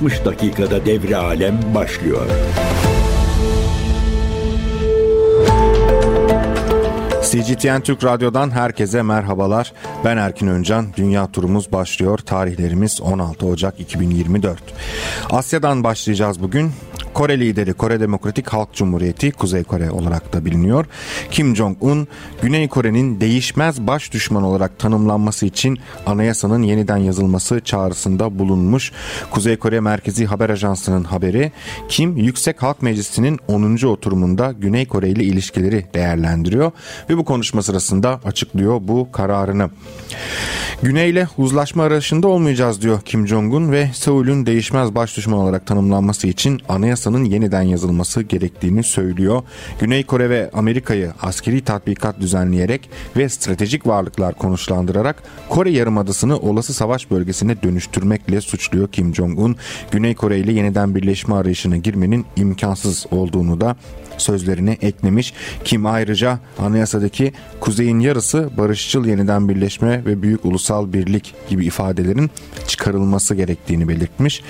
60 dakikada devre alem başlıyor. CGTN Türk Radyo'dan herkese merhabalar. Ben Erkin Öncan. Dünya turumuz başlıyor. Tarihlerimiz 16 Ocak 2024. Asya'dan başlayacağız bugün. Kore lideri Kore Demokratik Halk Cumhuriyeti Kuzey Kore olarak da biliniyor. Kim Jong-un Güney Kore'nin değişmez baş düşman olarak tanımlanması için anayasanın yeniden yazılması çağrısında bulunmuş. Kuzey Kore Merkezi Haber Ajansı'nın haberi Kim Yüksek Halk Meclisi'nin 10. oturumunda Güney Kore ile ilişkileri değerlendiriyor ve bu konuşma sırasında açıklıyor bu kararını. Güney ile uzlaşma arayışında olmayacağız diyor Kim Jong-un ve Seul'ün değişmez baş düşman olarak tanımlanması için anayasanın yeniden yazılması gerektiğini söylüyor. Güney Kore ve Amerika'yı askeri tatbikat düzenleyerek ve stratejik varlıklar konuşlandırarak Kore Yarımadası'nı olası savaş bölgesine dönüştürmekle suçluyor Kim Jong-un. Güney Kore ile yeniden birleşme arayışına girmenin imkansız olduğunu da sözlerine eklemiş. Kim ayrıca anayasadaki kuzeyin yarısı barışçıl yeniden birleşme ve büyük ulusal birlik gibi ifadelerin çıkarılması gerektiğini belirtmiş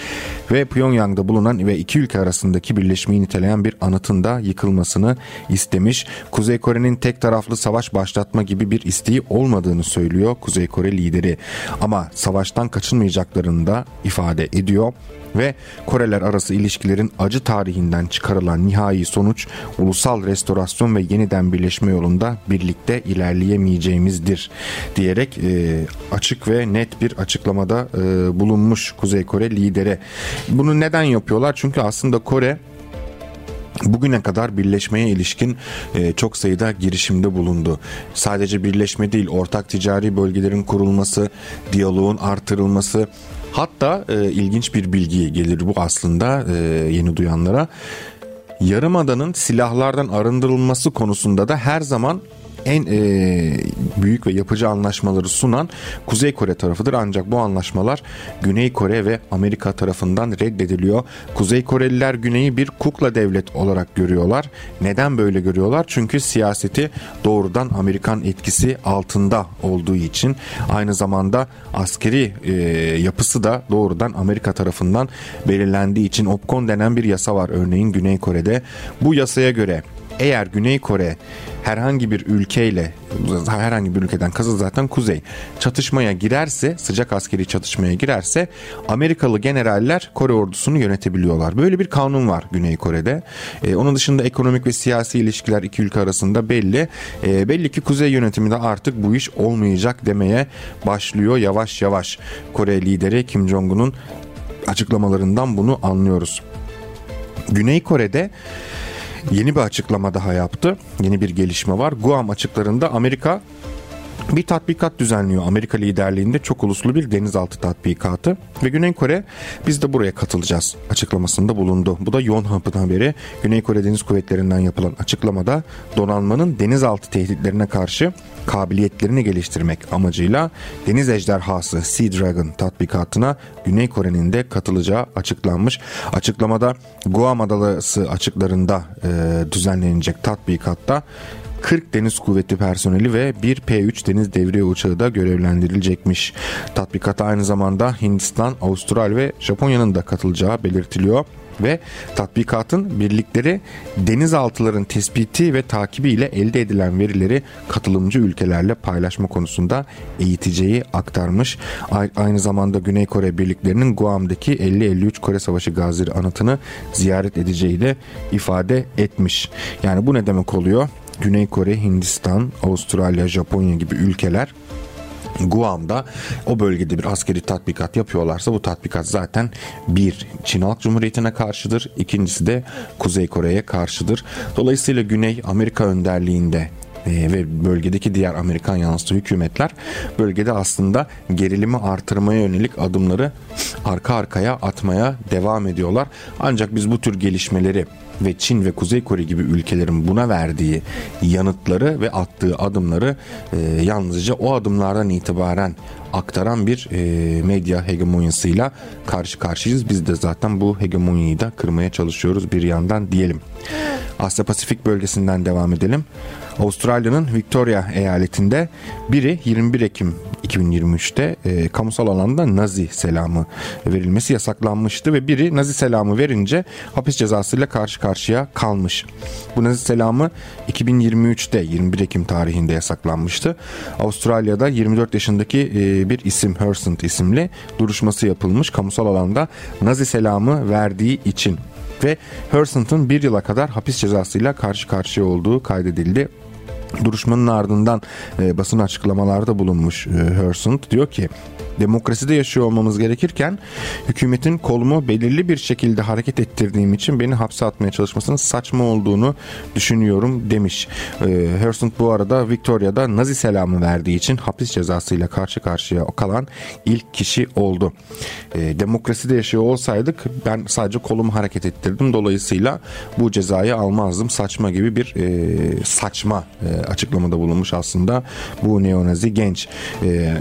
ve Pyongyang'da bulunan ve iki ülke arasındaki birleşmeyi niteleyen bir anıtın da yıkılmasını istemiş. Kuzey Kore'nin tek taraflı savaş başlatma gibi bir isteği olmadığını söylüyor Kuzey Kore lideri. Ama savaştan kaçınmayacaklarını da ifade ediyor ve Koreler arası ilişkilerin acı tarihinden çıkarılan nihai sonuç ulusal restorasyon ve yeniden birleşme yolunda birlikte ilerleyemeyeceğimizdir diyerek e, açık ve net bir açıklamada e, bulunmuş Kuzey Kore lideri. Bunu neden yapıyorlar? Çünkü aslında Kore bugüne kadar birleşmeye ilişkin e, çok sayıda girişimde bulundu. Sadece birleşme değil, ortak ticari bölgelerin kurulması, diyaloğun artırılması, hatta e, ilginç bir bilgi gelir bu aslında e, yeni duyanlara. Yarımada'nın silahlardan arındırılması konusunda da her zaman en e, büyük ve yapıcı anlaşmaları sunan Kuzey Kore tarafıdır. Ancak bu anlaşmalar Güney Kore ve Amerika tarafından reddediliyor. Kuzey Koreliler Güney'i bir kukla devlet olarak görüyorlar. Neden böyle görüyorlar? Çünkü siyaseti doğrudan Amerikan etkisi altında olduğu için aynı zamanda askeri e, yapısı da doğrudan Amerika tarafından belirlendiği için OPCON denen bir yasa var örneğin Güney Kore'de. Bu yasaya göre eğer Güney Kore herhangi bir ülkeyle herhangi bir ülkeden kazı zaten kuzey çatışmaya girerse sıcak askeri çatışmaya girerse Amerikalı generaller Kore ordusunu yönetebiliyorlar. Böyle bir kanun var Güney Kore'de. Ee, onun dışında ekonomik ve siyasi ilişkiler iki ülke arasında belli. Ee, belli ki kuzey yönetimi de artık bu iş olmayacak demeye başlıyor yavaş yavaş. Kore lideri Kim Jong-un'un açıklamalarından bunu anlıyoruz. Güney Kore'de yeni bir açıklama daha yaptı. Yeni bir gelişme var. Guam açıklarında Amerika bir tatbikat düzenliyor Amerika liderliğinde çok uluslu bir denizaltı tatbikatı ve Güney Kore biz de buraya katılacağız açıklamasında bulundu. Bu da Yonhap'ın haberi. Güney Kore Deniz Kuvvetleri'nden yapılan açıklamada donanmanın denizaltı tehditlerine karşı kabiliyetlerini geliştirmek amacıyla deniz ejderhası Sea Dragon tatbikatına Güney Kore'nin de katılacağı açıklanmış. Açıklamada Guam Adası açıklarında e, düzenlenecek tatbikatta 40 deniz kuvveti personeli ve bir P-3 deniz devriye uçağı da görevlendirilecekmiş. Tatbikata aynı zamanda Hindistan, Avustralya ve Japonya'nın da katılacağı belirtiliyor ve tatbikatın birlikleri denizaltıların tespiti ve takibi ile elde edilen verileri katılımcı ülkelerle paylaşma konusunda eğiteceği aktarmış. Aynı zamanda Güney Kore birliklerinin Guam'daki 50-53 Kore Savaşı gazileri anıtını ziyaret edeceği de ifade etmiş. Yani bu ne demek oluyor? Güney Kore, Hindistan, Avustralya, Japonya gibi ülkeler Guam'da o bölgede bir askeri tatbikat yapıyorlarsa bu tatbikat zaten bir Çin Halk Cumhuriyeti'ne karşıdır. ikincisi de Kuzey Kore'ye karşıdır. Dolayısıyla Güney Amerika önderliğinde e, ve bölgedeki diğer Amerikan yanlısı hükümetler bölgede aslında gerilimi artırmaya yönelik adımları arka arkaya atmaya devam ediyorlar. Ancak biz bu tür gelişmeleri ve Çin ve Kuzey Kore gibi ülkelerin buna verdiği yanıtları ve attığı adımları e, yalnızca o adımlardan itibaren aktaran bir e, medya hegemonyasıyla karşı karşıyayız. Biz de zaten bu hegemonyayı da kırmaya çalışıyoruz bir yandan diyelim. Asya Pasifik bölgesinden devam edelim. Avustralya'nın Victoria eyaletinde biri 21 Ekim 2023'te e, kamusal alanda Nazi selamı verilmesi yasaklanmıştı ve biri Nazi selamı verince hapis cezasıyla karşı karşıya kalmış. Bu Nazi selamı 2023'te 21 Ekim tarihinde yasaklanmıştı. Avustralya'da 24 yaşındaki e, bir isim Hersant isimli duruşması yapılmış kamusal alanda Nazi selamı verdiği için ve Hersant'ın bir yıla kadar hapis cezasıyla karşı karşıya olduğu kaydedildi. Duruşmanın ardından e, basın açıklamalarda bulunmuş e, Hersant diyor ki demokraside yaşıyor olmamız gerekirken hükümetin kolumu belirli bir şekilde hareket ettirdiğim için beni hapse atmaya çalışmasının saçma olduğunu düşünüyorum demiş. E, Hersant bu arada Victoria'da Nazi selamı verdiği için hapis cezasıyla karşı karşıya kalan ilk kişi oldu. E, demokraside yaşıyor olsaydık ben sadece kolumu hareket ettirdim dolayısıyla bu cezayı almazdım saçma gibi bir e, saçma e, açıklamada bulunmuş aslında bu neonazi genç. E,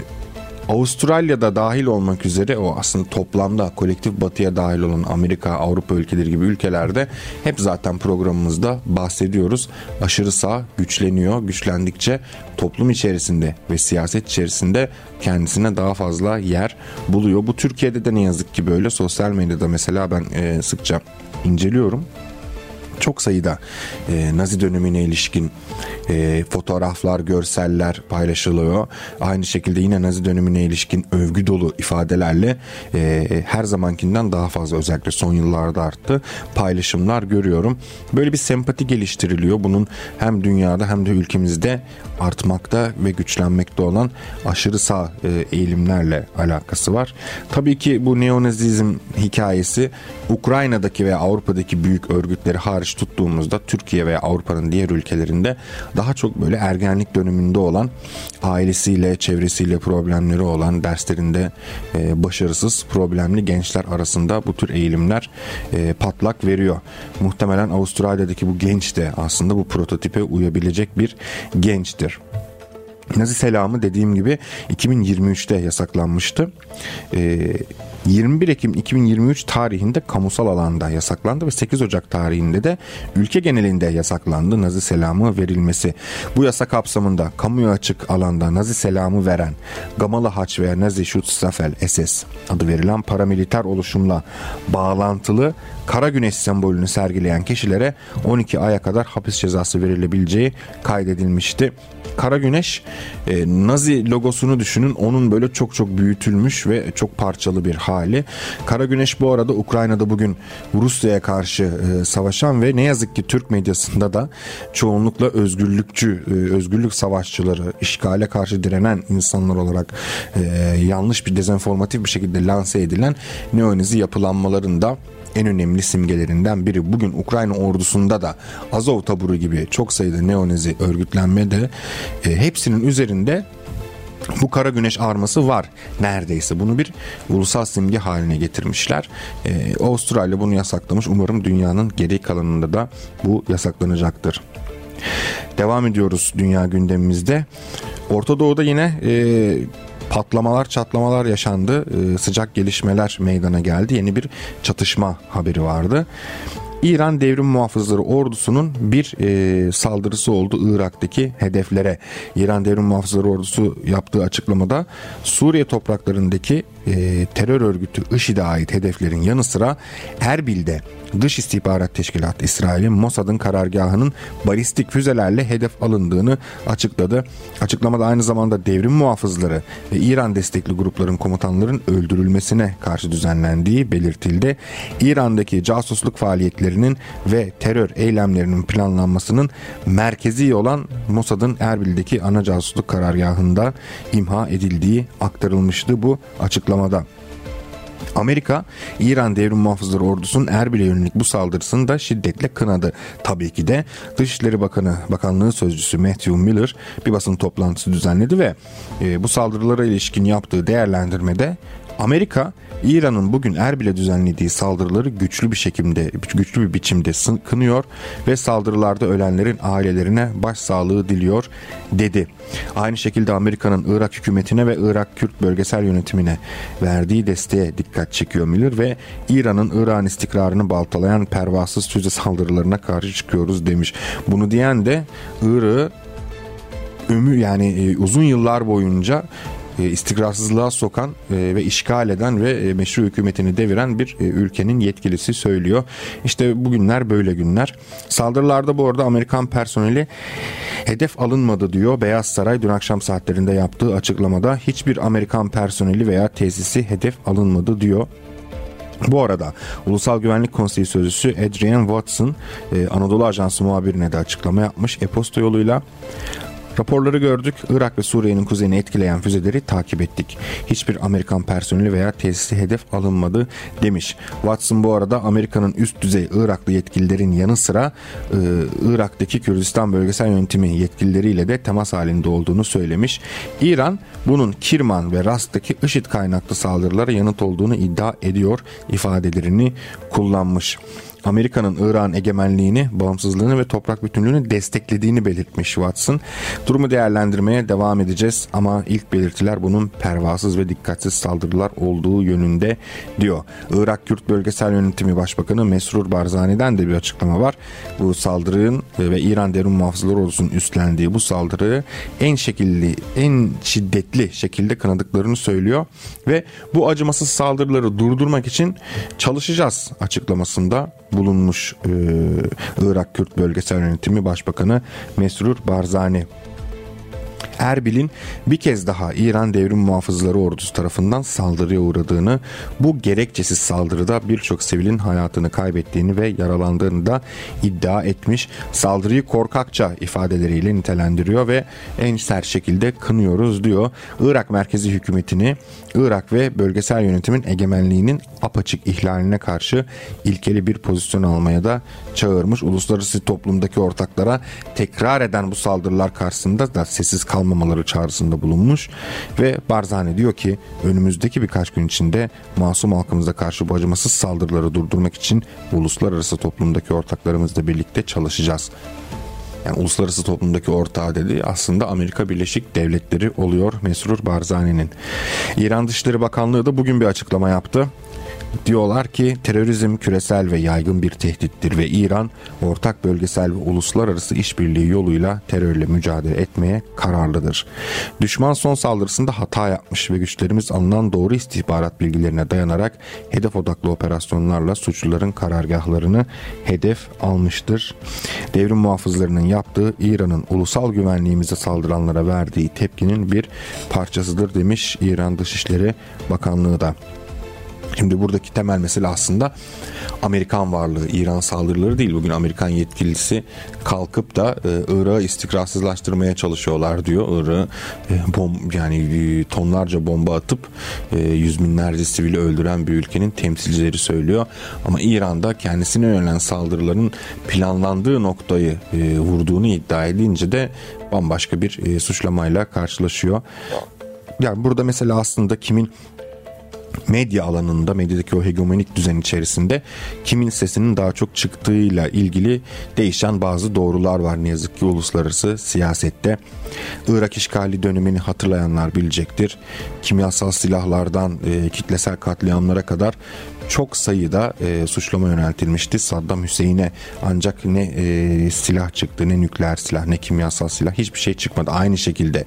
Avustralya'da dahil olmak üzere o aslında toplamda kolektif batıya dahil olan Amerika, Avrupa ülkeleri gibi ülkelerde hep zaten programımızda bahsediyoruz. Aşırı sağ güçleniyor. Güçlendikçe toplum içerisinde ve siyaset içerisinde kendisine daha fazla yer buluyor. Bu Türkiye'de de ne yazık ki böyle. Sosyal medyada mesela ben e, sıkça inceliyorum çok sayıda e, Nazi dönemine ilişkin e, fotoğraflar, görseller paylaşılıyor. Aynı şekilde yine Nazi dönemine ilişkin övgü dolu ifadelerle e, her zamankinden daha fazla özellikle son yıllarda arttı paylaşımlar görüyorum. Böyle bir sempati geliştiriliyor. Bunun hem dünyada hem de ülkemizde artmakta ve güçlenmekte olan aşırı sağ e, eğilimlerle alakası var. Tabii ki bu neonazizm hikayesi Ukrayna'daki ve Avrupa'daki büyük örgütleri hariç tuttuğumuzda Türkiye ve Avrupa'nın diğer ülkelerinde daha çok böyle ergenlik döneminde olan ailesiyle, çevresiyle problemleri olan, derslerinde e, başarısız, problemli gençler arasında bu tür eğilimler e, patlak veriyor. Muhtemelen Avustralya'daki bu genç de aslında bu prototipe uyabilecek bir gençtir. Nazi selamı dediğim gibi 2023'te yasaklanmıştı. Ee, 21 Ekim 2023 tarihinde kamusal alanda yasaklandı ve 8 Ocak tarihinde de ülke genelinde yasaklandı Nazi selamı verilmesi. Bu yasa kapsamında kamuya açık alanda Nazi selamı veren Gamalı Haç veya Nazi Schutzstaffel SS adı verilen paramiliter oluşumla bağlantılı kara güneş sembolünü sergileyen kişilere 12 aya kadar hapis cezası verilebileceği kaydedilmişti. Kara güneş e, Nazi logosunu düşünün onun böyle çok çok büyütülmüş ve çok parçalı bir hali. Kara güneş bu arada Ukrayna'da bugün Rusya'ya karşı e, savaşan ve ne yazık ki Türk medyasında da çoğunlukla özgürlükçü, e, özgürlük savaşçıları, işgale karşı direnen insanlar olarak e, yanlış bir dezenformatif bir şekilde lanse edilen neonazi yapılanmalarında en önemli simgelerinden biri. Bugün Ukrayna ordusunda da Azov taburu gibi çok sayıda neonazi örgütlenme de e, hepsinin üzerinde bu kara güneş arması var neredeyse. Bunu bir ulusal simge haline getirmişler. Ee, Avustralya bunu yasaklamış. Umarım dünyanın geri kalanında da bu yasaklanacaktır. Devam ediyoruz dünya gündemimizde. Orta Doğu'da yine e, patlamalar çatlamalar yaşandı. E, sıcak gelişmeler meydana geldi. Yeni bir çatışma haberi vardı. İran Devrim Muhafızları ordusunun bir e, saldırısı oldu Irak'taki hedeflere. İran Devrim Muhafızları ordusu yaptığı açıklamada Suriye topraklarındaki e, terör örgütü IŞİD'e ait hedeflerin yanı sıra Erbil'de Dış İstihbarat Teşkilatı İsrail'in Mossad'ın karargahının balistik füzelerle hedef alındığını açıkladı. Açıklamada aynı zamanda devrim muhafızları ve İran destekli grupların komutanların öldürülmesine karşı düzenlendiği belirtildi. İran'daki casusluk faaliyetlerinin ve terör eylemlerinin planlanmasının merkezi olan Mossad'ın Erbil'deki ana casusluk karargahında imha edildiği aktarılmıştı bu açıklamada. Amerika, İran Devrim Muhafızları Ordusu'nun Erbil'e yönelik bu saldırısını da şiddetle kınadı. Tabii ki de Dışişleri Bakanı, Bakanlığı Sözcüsü Matthew Miller bir basın toplantısı düzenledi ve e, bu saldırılara ilişkin yaptığı değerlendirmede Amerika İran'ın bugün Erbil'e düzenlediği saldırıları güçlü bir şekilde güçlü bir biçimde kınıyor ve saldırılarda ölenlerin ailelerine başsağlığı diliyor dedi. Aynı şekilde Amerika'nın Irak hükümetine ve Irak Kürt bölgesel yönetimine verdiği desteğe dikkat çekiyor Miller ve İran'ın İran istikrarını baltalayan pervasız füze saldırılarına karşı çıkıyoruz demiş. Bunu diyen de Irak'ı ömür yani e, uzun yıllar boyunca istikrarsızlığa sokan e, ve işgal eden ve meşru hükümetini deviren bir ülkenin yetkilisi söylüyor. İşte bugünler böyle günler. Saldırılarda bu arada Amerikan personeli hedef alınmadı diyor. Beyaz Saray dün akşam saatlerinde yaptığı açıklamada hiçbir Amerikan personeli veya tesisi hedef alınmadı diyor. Bu arada Ulusal Güvenlik Konseyi Sözcüsü Adrian Watson Anadolu Ajansı muhabirine de açıklama yapmış e-posta yoluyla. Raporları gördük. Irak ve Suriye'nin kuzeyini etkileyen füzeleri takip ettik. Hiçbir Amerikan personeli veya tesisi hedef alınmadı demiş. Watson bu arada Amerika'nın üst düzey Iraklı yetkililerin yanı sıra e, Irak'taki Kürdistan Bölgesel Yönetimi yetkilileriyle de temas halinde olduğunu söylemiş. İran bunun Kirman ve Rast'taki IŞİD kaynaklı saldırılara yanıt olduğunu iddia ediyor ifadelerini kullanmış. Amerika'nın İran egemenliğini, bağımsızlığını ve toprak bütünlüğünü desteklediğini belirtmiş Watson. Durumu değerlendirmeye devam edeceğiz ama ilk belirtiler bunun pervasız ve dikkatsiz saldırılar olduğu yönünde diyor. Irak Kürt Bölgesel Yönetimi Başbakanı Mesrur Barzani'den de bir açıklama var. Bu saldırının ve İran Derin Muhafızlar Ordusu'nun üstlendiği bu saldırıyı en şekilli, en şiddetli şekilde kınadıklarını söylüyor ve bu acımasız saldırıları durdurmak için çalışacağız açıklamasında bulunmuş e, Irak Kürt Bölgesel Yönetimi Başbakanı Mesrur Barzani. Erbil'in bir kez daha İran Devrim Muhafızları Ordusu tarafından saldırıya uğradığını, bu gerekçesiz saldırıda birçok sivilin hayatını kaybettiğini ve yaralandığını da iddia etmiş. Saldırıyı korkakça ifadeleriyle nitelendiriyor ve en sert şekilde kınıyoruz diyor. Irak merkezi hükümetini Irak ve bölgesel yönetimin egemenliğinin apaçık ihlaline karşı ilkeli bir pozisyon almaya da çağırmış. Uluslararası toplumdaki ortaklara tekrar eden bu saldırılar karşısında da sessiz kalmamaları çağrısında bulunmuş ve Barzani diyor ki önümüzdeki birkaç gün içinde masum halkımıza karşı bu acımasız saldırıları durdurmak için uluslararası toplumdaki ortaklarımızla birlikte çalışacağız yani uluslararası toplumdaki ortağı dedi aslında Amerika Birleşik Devletleri oluyor Mesrur Barzani'nin. İran Dışişleri Bakanlığı da bugün bir açıklama yaptı. Diyorlar ki terörizm küresel ve yaygın bir tehdittir ve İran ortak bölgesel ve uluslararası işbirliği yoluyla terörle mücadele etmeye kararlıdır. Düşman son saldırısında hata yapmış ve güçlerimiz alınan doğru istihbarat bilgilerine dayanarak hedef odaklı operasyonlarla suçluların karargahlarını hedef almıştır. Devrim muhafızlarının yaptığı İran'ın ulusal güvenliğimize saldıranlara verdiği tepkinin bir parçasıdır demiş İran Dışişleri Bakanlığı da. Şimdi buradaki temel mesele aslında Amerikan varlığı, İran saldırıları değil. Bugün Amerikan yetkilisi kalkıp da e, Irak'ı istikrarsızlaştırmaya çalışıyorlar diyor. Irak'ı e, bom yani e, tonlarca bomba atıp e, yüz binlerce sivili öldüren bir ülkenin temsilcileri söylüyor. Ama İran'da kendisine yönelen saldırıların planlandığı noktayı e, vurduğunu iddia edince de bambaşka bir e, suçlamayla karşılaşıyor. Yani burada mesela aslında kimin medya alanında, medyadaki o hegemonik düzen içerisinde kimin sesinin daha çok çıktığıyla ilgili değişen bazı doğrular var ne yazık ki uluslararası siyasette. Irak işgali dönemini hatırlayanlar bilecektir. Kimyasal silahlardan e, kitlesel katliamlara kadar çok sayıda e, suçlama yöneltilmişti Saddam Hüseyin'e ancak ne e, silah çıktı ne nükleer silah ne kimyasal silah hiçbir şey çıkmadı. Aynı şekilde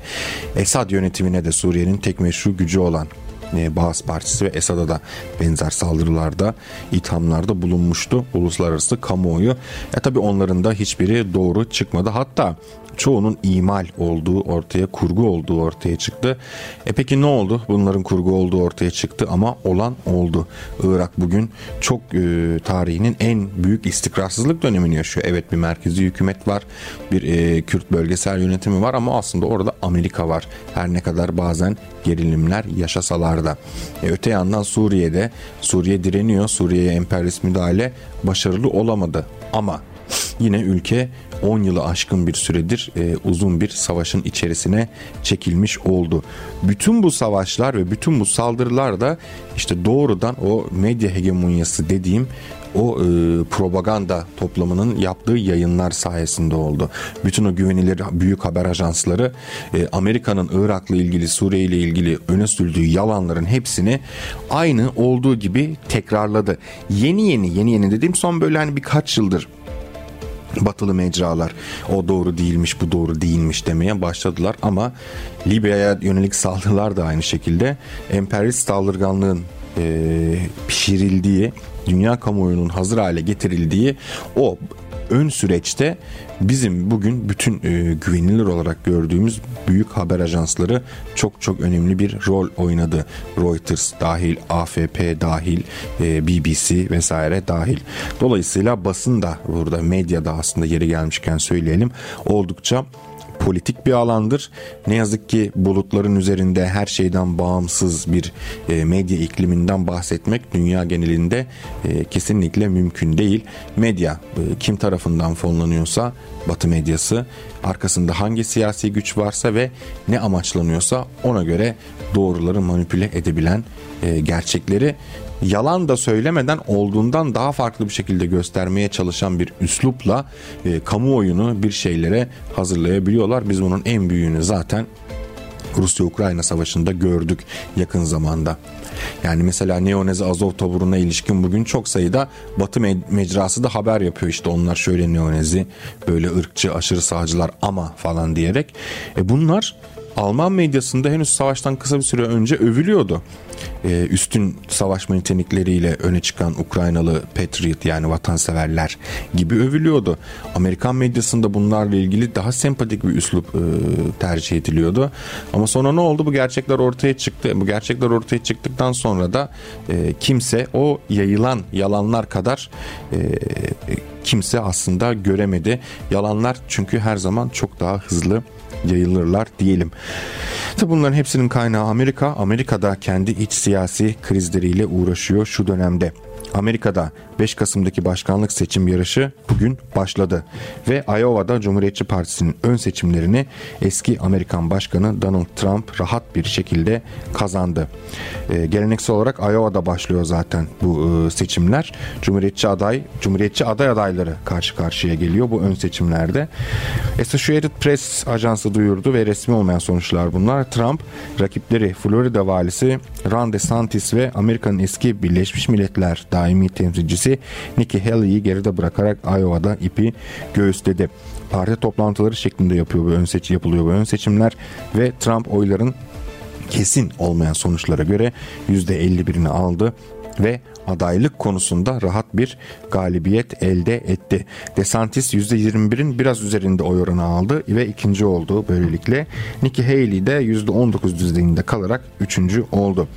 Esad yönetimine de Suriye'nin tek meşru gücü olan Baas Partisi ve Esad'a da benzer saldırılarda, ithamlarda bulunmuştu uluslararası kamuoyu. E tabi onların da hiçbiri doğru çıkmadı. Hatta çoğunun imal olduğu ortaya, kurgu olduğu ortaya çıktı. E peki ne oldu? Bunların kurgu olduğu ortaya çıktı ama olan oldu. Irak bugün çok e, tarihinin en büyük istikrarsızlık dönemini yaşıyor. Evet bir merkezi hükümet var, bir e, Kürt bölgesel yönetimi var ama aslında orada Amerika var. Her ne kadar bazen gerilimler yaşasalar da. E, öte yandan Suriye'de Suriye direniyor. Suriye'ye emperyalist müdahale başarılı olamadı. Ama yine ülke 10 yılı aşkın bir süredir e, uzun bir savaşın içerisine çekilmiş oldu. Bütün bu savaşlar ve bütün bu saldırılar da işte doğrudan o medya hegemonyası dediğim o e, propaganda toplamının yaptığı yayınlar sayesinde oldu. Bütün o güvenilir büyük haber ajansları e, Amerika'nın Irak'la ilgili Suriye ile ilgili öne sürdüğü yalanların hepsini aynı olduğu gibi tekrarladı. Yeni yeni yeni yeni dediğim son böyle hani birkaç yıldır batılı mecralar o doğru değilmiş bu doğru değilmiş demeye başladılar. Ama Libya'ya yönelik saldırılar da aynı şekilde emperyalist saldırganlığın e, pişirildiği dünya kamuoyunun hazır hale getirildiği o ön süreçte bizim bugün bütün e, güvenilir olarak gördüğümüz büyük haber ajansları çok çok önemli bir rol oynadı. Reuters dahil, AFP dahil, e, BBC vesaire dahil. Dolayısıyla basın da burada medyada aslında yeri gelmişken söyleyelim oldukça politik bir alandır. Ne yazık ki bulutların üzerinde her şeyden bağımsız bir e, medya ikliminden bahsetmek dünya genelinde e, kesinlikle mümkün değil. Medya e, kim tarafından fonlanıyorsa Batı medyası arkasında hangi siyasi güç varsa ve ne amaçlanıyorsa ona göre doğruları manipüle edebilen gerçekleri yalan da söylemeden olduğundan daha farklı bir şekilde göstermeye çalışan bir üslupla e, kamuoyunu bir şeylere hazırlayabiliyorlar. Biz bunun en büyüğünü zaten Rusya-Ukrayna savaşında gördük yakın zamanda. Yani mesela Neonezi Azov taburuna ilişkin bugün çok sayıda Batı mecrası da haber yapıyor işte onlar şöyle Neonezi böyle ırkçı aşırı sağcılar ama falan diyerek. E bunlar Alman medyasında henüz savaştan kısa bir süre önce övülüyordu. Ee, üstün savaşma nitelikleriyle öne çıkan Ukraynalı Patriot yani vatanseverler gibi övülüyordu. Amerikan medyasında bunlarla ilgili daha sempatik bir üslup e, tercih ediliyordu. Ama sonra ne oldu? Bu gerçekler ortaya çıktı. Bu gerçekler ortaya çıktıktan sonra da e, kimse o yayılan yalanlar kadar e, kimse aslında göremedi. Yalanlar çünkü her zaman çok daha hızlı yayılırlar diyelim. Tabi bunların hepsinin kaynağı Amerika. Amerika'da kendi iç siyasi krizleriyle uğraşıyor şu dönemde. Amerika'da 5 Kasım'daki başkanlık seçim yarışı bugün başladı ve Iowa'da Cumhuriyetçi Partisi'nin ön seçimlerini eski Amerikan Başkanı Donald Trump rahat bir şekilde kazandı. Ee, geleneksel olarak Iowa'da başlıyor zaten bu e, seçimler. Cumhuriyetçi aday, Cumhuriyetçi aday adayları karşı karşıya geliyor bu ön seçimlerde. Associated Press ajansı duyurdu ve resmi olmayan sonuçlar bunlar. Trump rakipleri Florida valisi Ron DeSantis ve Amerika'nın eski Birleşmiş Milletler daimi temsilcisi Nikki Haley'i geride bırakarak Iowa'da ipi göğüsledi. Parti toplantıları şeklinde yapıyor bu ön seçim yapılıyor bu ön seçimler ve Trump oyların kesin olmayan sonuçlara göre %51'ini aldı ve adaylık konusunda rahat bir galibiyet elde etti. DeSantis %21'in biraz üzerinde oy oranı aldı ve ikinci oldu böylelikle. Nikki Haley de %19 düzeyinde kalarak üçüncü oldu.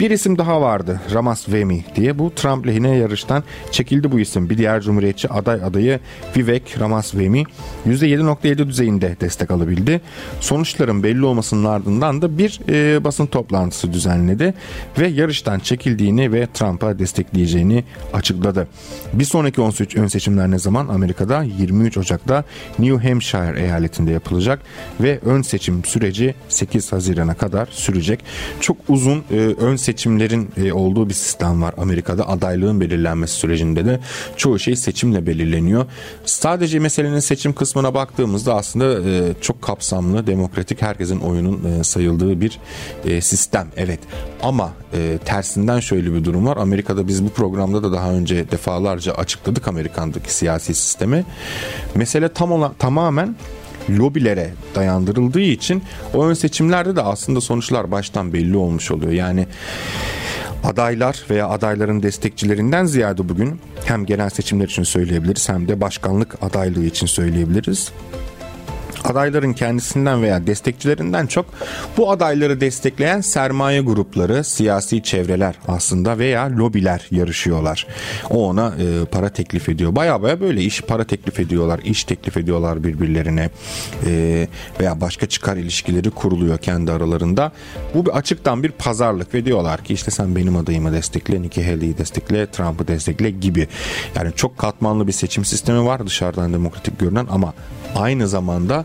Bir isim daha vardı Ramaswamy diye bu Trump lehine yarıştan çekildi bu isim. Bir diğer cumhuriyetçi aday adayı Vivek Ramaswamy %7.7 düzeyinde destek alabildi. Sonuçların belli olmasının ardından da bir e, basın toplantısı düzenledi ve yarıştan çekildiğini ve Trump'a destek destekleyeceğini açıkladı. Bir sonraki ön seçimler ne zaman? Amerika'da 23 Ocak'ta New Hampshire eyaletinde yapılacak ve ön seçim süreci 8 Haziran'a kadar sürecek. Çok uzun e, ön seçimlerin e, olduğu bir sistem var Amerika'da. Adaylığın belirlenmesi sürecinde de çoğu şey seçimle belirleniyor. Sadece meselenin seçim kısmına baktığımızda aslında e, çok kapsamlı, demokratik herkesin oyunun e, sayıldığı bir e, sistem. Evet ama e, tersinden şöyle bir durum var. Amerika'da biz bu programda da daha önce defalarca açıkladık Amerikan'daki siyasi sistemi. Mesele tam olan, tamamen lobilere dayandırıldığı için o ön seçimlerde de aslında sonuçlar baştan belli olmuş oluyor. Yani adaylar veya adayların destekçilerinden ziyade bugün hem genel seçimler için söyleyebiliriz hem de başkanlık adaylığı için söyleyebiliriz adayların kendisinden veya destekçilerinden çok bu adayları destekleyen sermaye grupları, siyasi çevreler aslında veya lobiler yarışıyorlar. O ona e, para teklif ediyor. Baya baya böyle iş para teklif ediyorlar, iş teklif ediyorlar birbirlerine e, veya başka çıkar ilişkileri kuruluyor kendi aralarında. Bu bir açıktan bir pazarlık ve diyorlar ki işte sen benim adayımı destekle, Nikki Haley'i destekle, Trump'ı destekle gibi. Yani çok katmanlı bir seçim sistemi var dışarıdan demokratik görünen ama aynı zamanda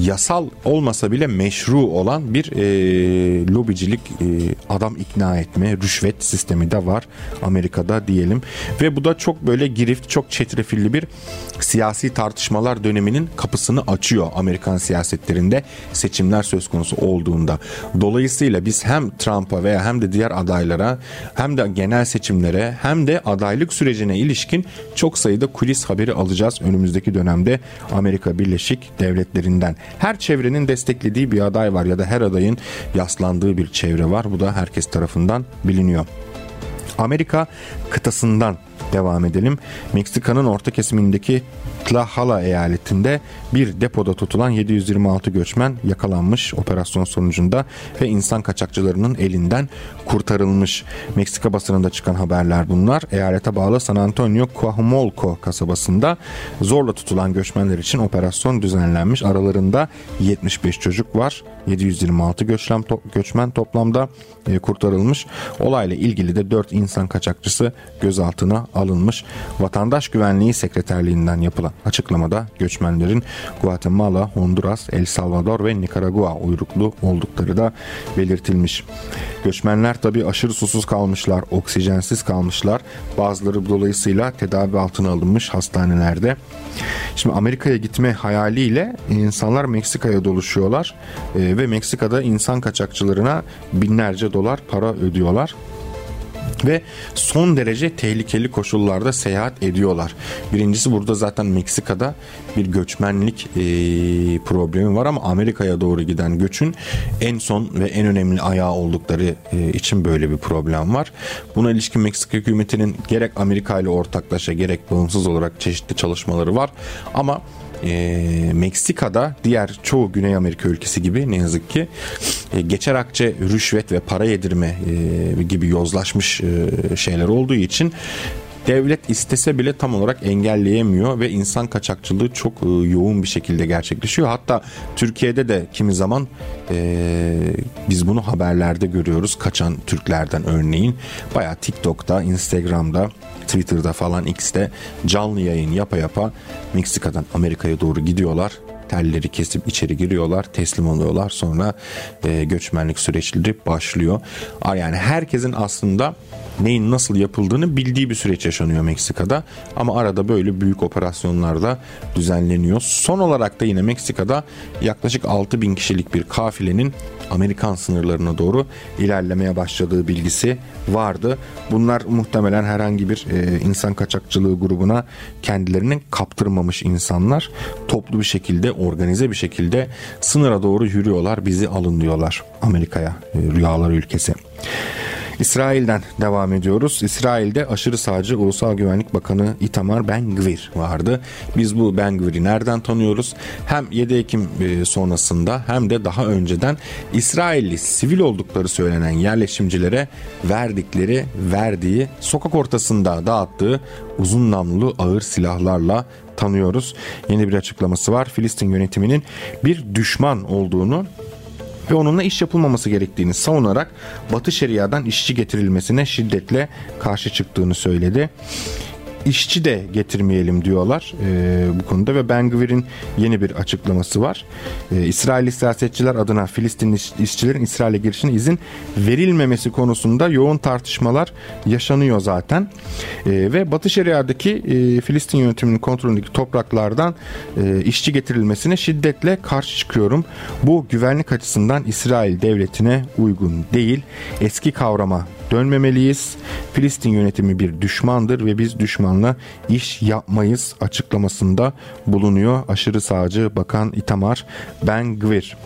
yasal olmasa bile meşru olan bir e, lobicilik e, adam ikna etme rüşvet sistemi de var Amerika'da diyelim ve bu da çok böyle girift çok çetrefilli bir siyasi tartışmalar döneminin kapısını açıyor Amerikan siyasetlerinde seçimler söz konusu olduğunda. Dolayısıyla biz hem Trump'a veya hem de diğer adaylara hem de genel seçimlere hem de adaylık sürecine ilişkin çok sayıda kulis haberi alacağız önümüzdeki dönemde Amerika Birleşik Devletleri'nden. Her çevrenin desteklediği bir aday var ya da her adayın yaslandığı bir çevre var. Bu da herkes tarafından biliniyor. Amerika kıtasından devam edelim. Meksika'nın orta kesimindeki Tlaxcala eyaletinde bir depoda tutulan 726 göçmen yakalanmış operasyon sonucunda ve insan kaçakçılarının elinden kurtarılmış. Meksika basınında çıkan haberler bunlar. Eyalete bağlı San Antonio Coajumolco kasabasında zorla tutulan göçmenler için operasyon düzenlenmiş. Aralarında 75 çocuk var. 726 göçmen, to göçmen toplamda e, kurtarılmış. Olayla ilgili de 4 insan kaçakçısı gözaltına alınmış. Vatandaş Güvenliği Sekreterliğinden yapılan açıklamada göçmenlerin Guatemala, Honduras, El Salvador ve Nikaragua uyruklu oldukları da belirtilmiş. Göçmenler tabi aşırı susuz kalmışlar, oksijensiz kalmışlar. Bazıları dolayısıyla tedavi altına alınmış hastanelerde. Şimdi Amerika'ya gitme hayaliyle insanlar Meksika'ya doluşuyorlar e, ve Meksika'da insan kaçakçılarına binlerce dolar para ödüyorlar ve son derece tehlikeli koşullarda seyahat ediyorlar. Birincisi burada zaten Meksika'da bir göçmenlik e, problemi var ama Amerika'ya doğru giden göçün en son ve en önemli ayağı oldukları e, için böyle bir problem var. Buna ilişkin Meksika hükümetinin gerek Amerika ile ortaklaşa gerek bağımsız olarak çeşitli çalışmaları var ama e, Meksika'da diğer çoğu Güney Amerika ülkesi gibi ne yazık ki e, geçer akçe rüşvet ve para yedirme e, gibi yozlaşmış e, şeyler olduğu için devlet istese bile tam olarak engelleyemiyor ve insan kaçakçılığı çok e, yoğun bir şekilde gerçekleşiyor. Hatta Türkiye'de de kimi zaman e, biz bunu haberlerde görüyoruz. Kaçan Türklerden örneğin baya TikTok'ta, Instagram'da Twitter'da falan X'te canlı yayın yapa yapa Meksika'dan Amerika'ya doğru gidiyorlar telleri kesip içeri giriyorlar, teslim oluyorlar. Sonra e, göçmenlik süreçleri başlıyor. Yani herkesin aslında neyin nasıl yapıldığını bildiği bir süreç yaşanıyor Meksika'da. Ama arada böyle büyük operasyonlar da düzenleniyor. Son olarak da yine Meksika'da yaklaşık 6 bin kişilik bir kafilenin Amerikan sınırlarına doğru ilerlemeye başladığı bilgisi vardı. Bunlar muhtemelen herhangi bir e, insan kaçakçılığı grubuna kendilerini kaptırmamış insanlar. Toplu bir şekilde, organize bir şekilde sınıra doğru yürüyorlar. Bizi alın diyorlar Amerika'ya, e, rüyalar ülkesi. İsrail'den devam ediyoruz. İsrail'de aşırı sağcı Ulusal Güvenlik Bakanı Itamar Ben-Gvir vardı. Biz bu Ben-Gvir'i nereden tanıyoruz? Hem 7 Ekim e, sonrasında hem de daha önceden İsrailli sivil oldukları söylenen yerleşimcilere verdikleri, verdiği, sokak ortasında dağıttığı uzun namlulu ağır silahlarla tanıyoruz. Yeni bir açıklaması var. Filistin yönetiminin bir düşman olduğunu ve onunla iş yapılmaması gerektiğini savunarak Batı Şeria'dan işçi getirilmesine şiddetle karşı çıktığını söyledi işçi de getirmeyelim diyorlar e, bu konuda ve Ben Gvir'in yeni bir açıklaması var. E, İsrailli siyasetçiler adına Filistin işçilerin İsrail'e girişine izin verilmemesi konusunda yoğun tartışmalar yaşanıyor zaten. E, ve Batı Şeria'daki e, Filistin yönetiminin kontrolündeki topraklardan e, işçi getirilmesine şiddetle karşı çıkıyorum. Bu güvenlik açısından İsrail devletine uygun değil. Eski kavrama dönmemeliyiz. Filistin yönetimi bir düşmandır ve biz düşmanla iş yapmayız açıklamasında bulunuyor aşırı sağcı Bakan Itamar Ben Gvir.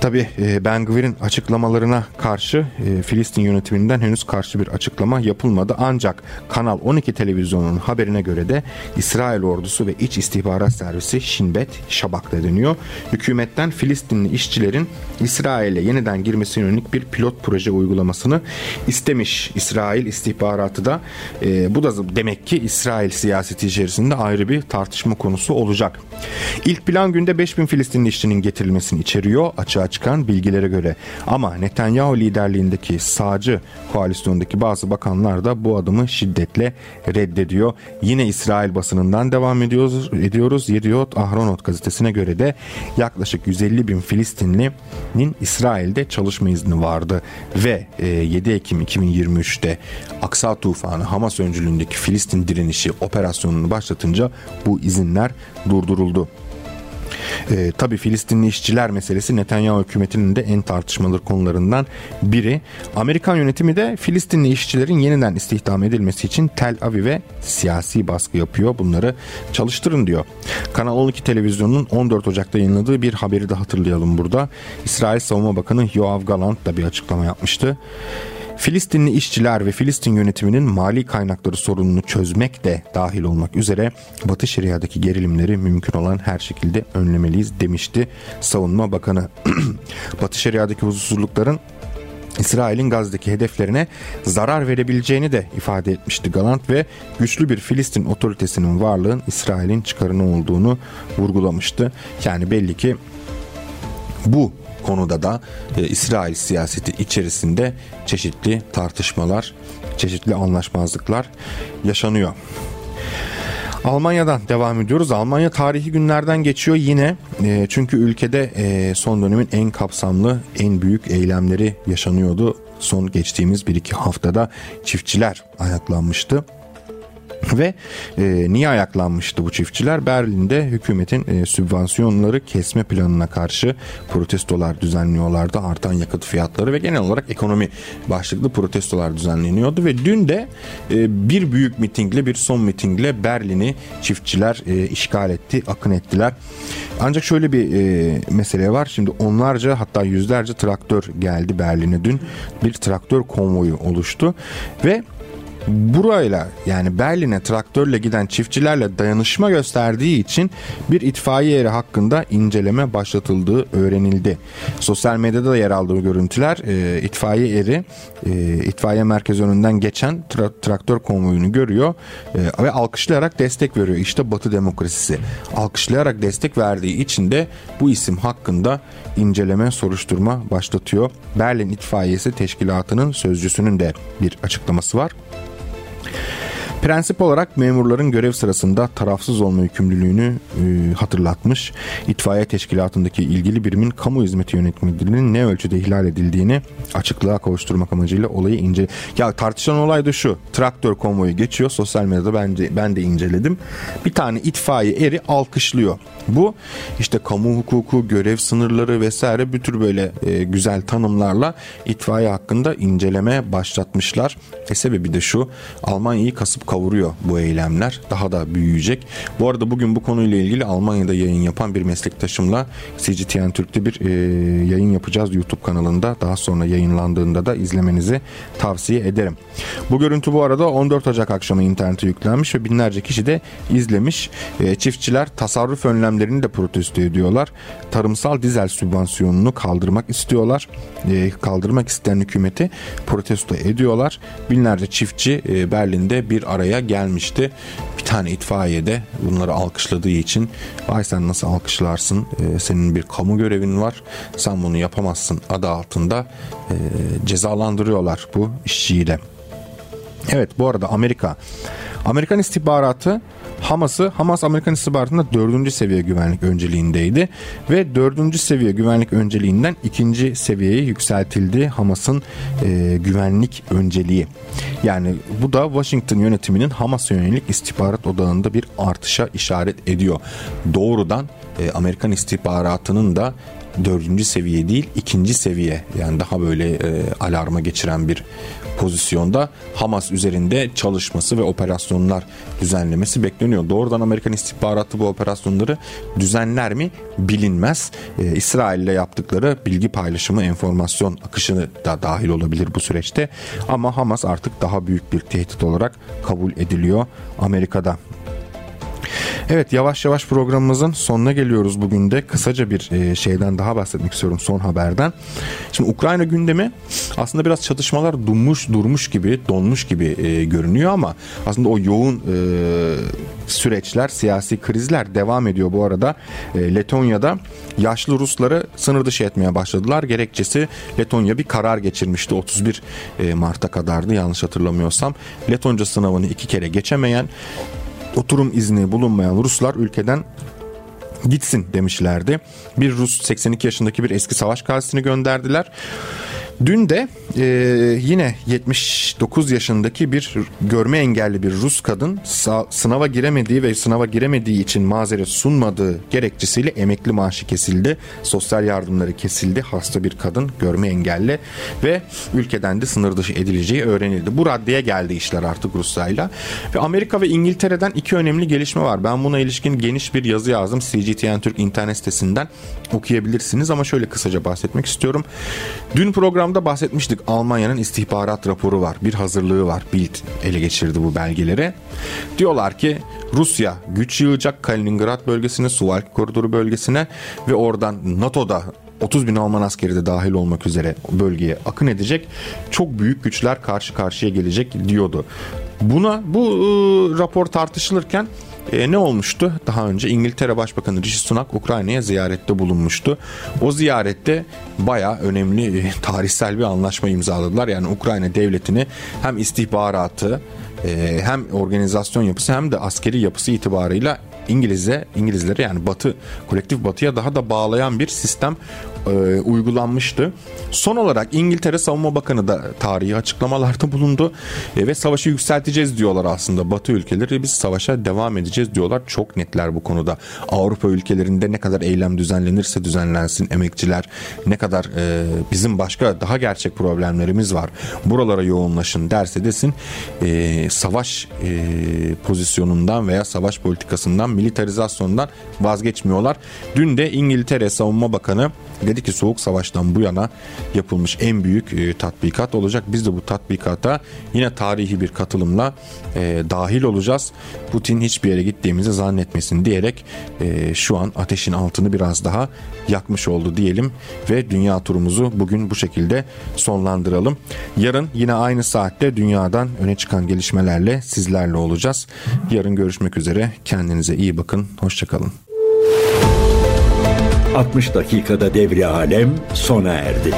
Tabi e, Ben Gvir'in açıklamalarına karşı e, Filistin yönetiminden henüz karşı bir açıklama yapılmadı. Ancak Kanal 12 televizyonunun haberine göre de İsrail ordusu ve iç istihbarat servisi Şinbet Şabak'ta deniyor. Hükümetten Filistinli işçilerin İsrail'e yeniden girmesine yönelik bir pilot proje uygulamasını istemiş. İsrail istihbaratı da e, bu da demek ki İsrail siyaseti içerisinde ayrı bir tartışma konusu olacak. İlk plan günde 5000 Filistinli işçinin getirilmesini içeriyor açığa çıkan bilgilere göre. Ama Netanyahu liderliğindeki sağcı koalisyondaki bazı bakanlar da bu adımı şiddetle reddediyor. Yine İsrail basınından devam ediyoruz. ediyoruz. Yediot Ahronot gazetesine göre de yaklaşık 150 bin Filistinli'nin İsrail'de çalışma izni vardı ve 7 e, Ekim 2023'te Aksa tufanı Hamas öncülüğündeki Filistin direnişi operasyonunu başlatınca bu izinler durduruldu. E, tabii Filistinli işçiler meselesi Netanyahu hükümetinin de en tartışmalı konularından biri. Amerikan yönetimi de Filistinli işçilerin yeniden istihdam edilmesi için Tel Aviv'e siyasi baskı yapıyor. Bunları çalıştırın diyor. Kanal 12 televizyonunun 14 Ocak'ta yayınladığı bir haberi de hatırlayalım burada. İsrail Savunma Bakanı Yoav Galant da bir açıklama yapmıştı. Filistinli işçiler ve Filistin yönetiminin mali kaynakları sorununu çözmek de dahil olmak üzere Batı Şeria'daki gerilimleri mümkün olan her şekilde önlemeliyiz demişti Savunma Bakanı. Batı Şeria'daki huzursuzlukların İsrail'in Gazze'deki hedeflerine zarar verebileceğini de ifade etmişti Galant ve güçlü bir Filistin otoritesinin varlığın İsrail'in çıkarını olduğunu vurgulamıştı. Yani belli ki bu konuda da e, İsrail siyaseti içerisinde çeşitli tartışmalar, çeşitli anlaşmazlıklar yaşanıyor. Almanya'dan devam ediyoruz. Almanya tarihi günlerden geçiyor yine e, çünkü ülkede e, son dönemin en kapsamlı, en büyük eylemleri yaşanıyordu. Son geçtiğimiz bir iki haftada çiftçiler ayaklanmıştı. Ve e, niye ayaklanmıştı bu çiftçiler? Berlin'de hükümetin e, sübvansiyonları kesme planına karşı protestolar düzenliyorlardı. Artan yakıt fiyatları ve genel olarak ekonomi başlıklı protestolar düzenleniyordu. Ve dün de e, bir büyük mitingle bir son mitingle Berlin'i çiftçiler e, işgal etti, akın ettiler. Ancak şöyle bir e, mesele var. Şimdi onlarca hatta yüzlerce traktör geldi Berlin'e dün. Bir traktör konvoyu oluştu ve burayla yani Berlin'e traktörle giden çiftçilerle dayanışma gösterdiği için bir itfaiye eri hakkında inceleme başlatıldığı öğrenildi. Sosyal medyada da yer aldığı görüntüler e, itfaiye eri e, itfaiye merkezi önünden geçen tra- traktör konvoyunu görüyor e, ve alkışlayarak destek veriyor. İşte Batı demokrasisi. Alkışlayarak destek verdiği için de bu isim hakkında inceleme soruşturma başlatıyor. Berlin İtfaiyesi Teşkilatı'nın sözcüsünün de bir açıklaması var. Prensip olarak memurların görev sırasında tarafsız olma yükümlülüğünü e, hatırlatmış. İtfaiye teşkilatındaki ilgili birimin kamu hizmeti yönetmeliğinin ne ölçüde ihlal edildiğini açıklığa kavuşturmak amacıyla olayı ince. Ya tartışılan olay da şu. Traktör konvoyu geçiyor. Sosyal medyada ben de, ben de inceledim. Bir tane itfaiye eri alkışlıyor. Bu işte kamu hukuku, görev sınırları vesaire bir tür böyle e, güzel tanımlarla itfaiye hakkında inceleme başlatmışlar. E sebebi de şu. Almanya'yı kasıp kavuruyor bu eylemler. Daha da büyüyecek. Bu arada bugün bu konuyla ilgili Almanya'da yayın yapan bir meslektaşımla CGTN Türk'te bir e, yayın yapacağız YouTube kanalında. Daha sonra yayınlandığında da izlemenizi tavsiye ederim. Bu görüntü bu arada 14 Ocak akşamı internete yüklenmiş ve binlerce kişi de izlemiş. E, çiftçiler tasarruf önlemlerini de protesto ediyorlar. Tarımsal dizel sübvansiyonunu kaldırmak istiyorlar. E, kaldırmak isteyen hükümeti protesto ediyorlar. Binlerce çiftçi e, Berlin'de bir araya gelmişti. Bir tane itfaiye de bunları alkışladığı için vay sen nasıl alkışlarsın e, senin bir kamu görevin var sen bunu yapamazsın adı altında e, cezalandırıyorlar bu işçiyi de. Evet bu arada Amerika Amerikan istihbaratı Hamas'ı Hamas Amerikan istihbaratında dördüncü seviye güvenlik önceliğindeydi ve dördüncü seviye güvenlik önceliğinden ikinci seviyeye yükseltildi Hamas'ın e, güvenlik önceliği. Yani bu da Washington yönetiminin Hamas'a yönelik istihbarat odağında bir artışa işaret ediyor. Doğrudan e, Amerikan istihbaratının da dördüncü seviye değil ikinci seviye yani daha böyle e, alarma geçiren bir pozisyonda Hamas üzerinde çalışması ve operasyonlar düzenlemesi bekleniyor. Doğrudan Amerikan istihbaratı bu operasyonları düzenler mi bilinmez. Ee, İsrail ile yaptıkları bilgi paylaşımı, enformasyon akışını da dahil olabilir bu süreçte. Ama Hamas artık daha büyük bir tehdit olarak kabul ediliyor Amerika'da. Evet yavaş yavaş programımızın sonuna geliyoruz bugün de. Kısaca bir e, şeyden daha bahsetmek istiyorum son haberden. Şimdi Ukrayna gündemi aslında biraz çatışmalar durmuş durmuş gibi donmuş gibi e, görünüyor ama aslında o yoğun e, süreçler siyasi krizler devam ediyor bu arada. Letonya'da yaşlı Rusları sınır dışı etmeye başladılar. Gerekçesi Letonya bir karar geçirmişti 31 e, Mart'a kadardı yanlış hatırlamıyorsam. Letonca sınavını iki kere geçemeyen oturum izni bulunmayan Ruslar ülkeden gitsin demişlerdi. Bir Rus 82 yaşındaki bir eski savaş gazisini gönderdiler. Dün de e, yine 79 yaşındaki bir görme engelli bir Rus kadın sınava giremediği ve sınava giremediği için mazeret sunmadığı gerekçesiyle emekli maaşı kesildi. Sosyal yardımları kesildi. Hasta bir kadın görme engelli ve ülkeden de sınır dışı edileceği öğrenildi. Bu raddeye geldi işler artık Rusya'yla. Ve Amerika ve İngiltere'den iki önemli gelişme var. Ben buna ilişkin geniş bir yazı yazdım. CGTN Türk internet sitesinden okuyabilirsiniz ama şöyle kısaca bahsetmek istiyorum. Dün programda bahsetmiştik. Almanya'nın istihbarat raporu var. Bir hazırlığı var. Bild ele geçirdi bu belgeleri. Diyorlar ki Rusya güç yığacak Kaliningrad bölgesine, Suvalki koridoru bölgesine ve oradan NATO'da 30 bin Alman askeri de dahil olmak üzere bölgeye akın edecek. Çok büyük güçler karşı karşıya gelecek diyordu. Buna bu e, rapor tartışılırken e, ne olmuştu? Daha önce İngiltere Başbakanı Rishi Sunak Ukrayna'ya ziyarette bulunmuştu. O ziyarette baya önemli e, tarihsel bir anlaşma imzaladılar. Yani Ukrayna devletini hem istihbaratı e, hem organizasyon yapısı hem de askeri yapısı itibarıyla İngiliz'e İngilizlere yani Batı kolektif Batı'ya daha da bağlayan bir sistem e, uygulanmıştı. Son olarak İngiltere Savunma Bakanı da tarihi açıklamalarda bulundu e, ve savaşı yükselteceğiz diyorlar aslında Batı ülkeleri biz savaşa devam edeceğiz diyorlar. Çok netler bu konuda. Avrupa ülkelerinde ne kadar eylem düzenlenirse düzenlensin emekçiler ne kadar e, bizim başka daha gerçek problemlerimiz var. Buralara yoğunlaşın derse desin e, savaş e, pozisyonundan veya savaş politikasından militarizasyondan vazgeçmiyorlar. Dün de İngiltere Savunma Bakanı dedi ki Soğuk Savaş'tan bu yana yapılmış en büyük e, tatbikat olacak. Biz de bu tatbikata yine tarihi bir katılımla e, dahil olacağız. Putin hiçbir yere gittiğimizi zannetmesin diyerek e, şu an ateşin altını biraz daha yakmış oldu diyelim ve dünya turumuzu bugün bu şekilde sonlandıralım. Yarın yine aynı saatte dünyadan öne çıkan gelişmelerle sizlerle olacağız. Yarın görüşmek üzere. Kendinize iyi bakın. Hoşçakalın. 60 dakikada devri alem sona erdi.